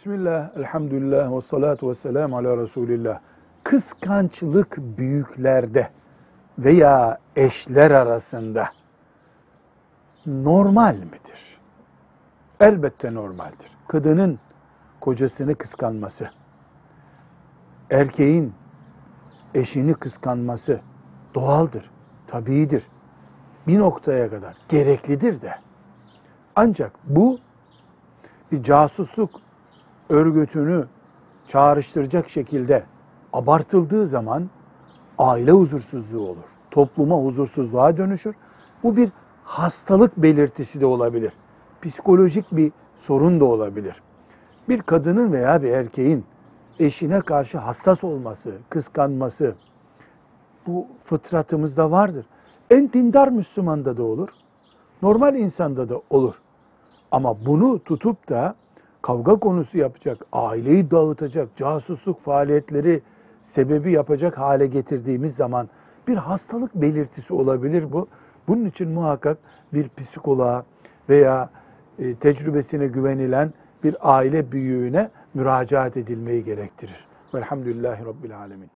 Bismillah, elhamdülillah ve salatu ve selamu ala Resulillah. Kıskançlık büyüklerde veya eşler arasında normal midir? Elbette normaldir. Kadının kocasını kıskanması, erkeğin eşini kıskanması doğaldır, tabiidir. Bir noktaya kadar gereklidir de. Ancak bu bir casusluk örgütünü çağrıştıracak şekilde abartıldığı zaman aile huzursuzluğu olur. Topluma huzursuzluğa dönüşür. Bu bir hastalık belirtisi de olabilir. Psikolojik bir sorun da olabilir. Bir kadının veya bir erkeğin eşine karşı hassas olması, kıskanması bu fıtratımızda vardır. En dindar Müslümanda da olur. Normal insanda da olur. Ama bunu tutup da kavga konusu yapacak, aileyi dağıtacak, casusluk faaliyetleri sebebi yapacak hale getirdiğimiz zaman bir hastalık belirtisi olabilir bu. Bunun için muhakkak bir psikoloğa veya e, tecrübesine güvenilen bir aile büyüğüne müracaat edilmeyi gerektirir. Velhamdülillahi Rabbil Alemin.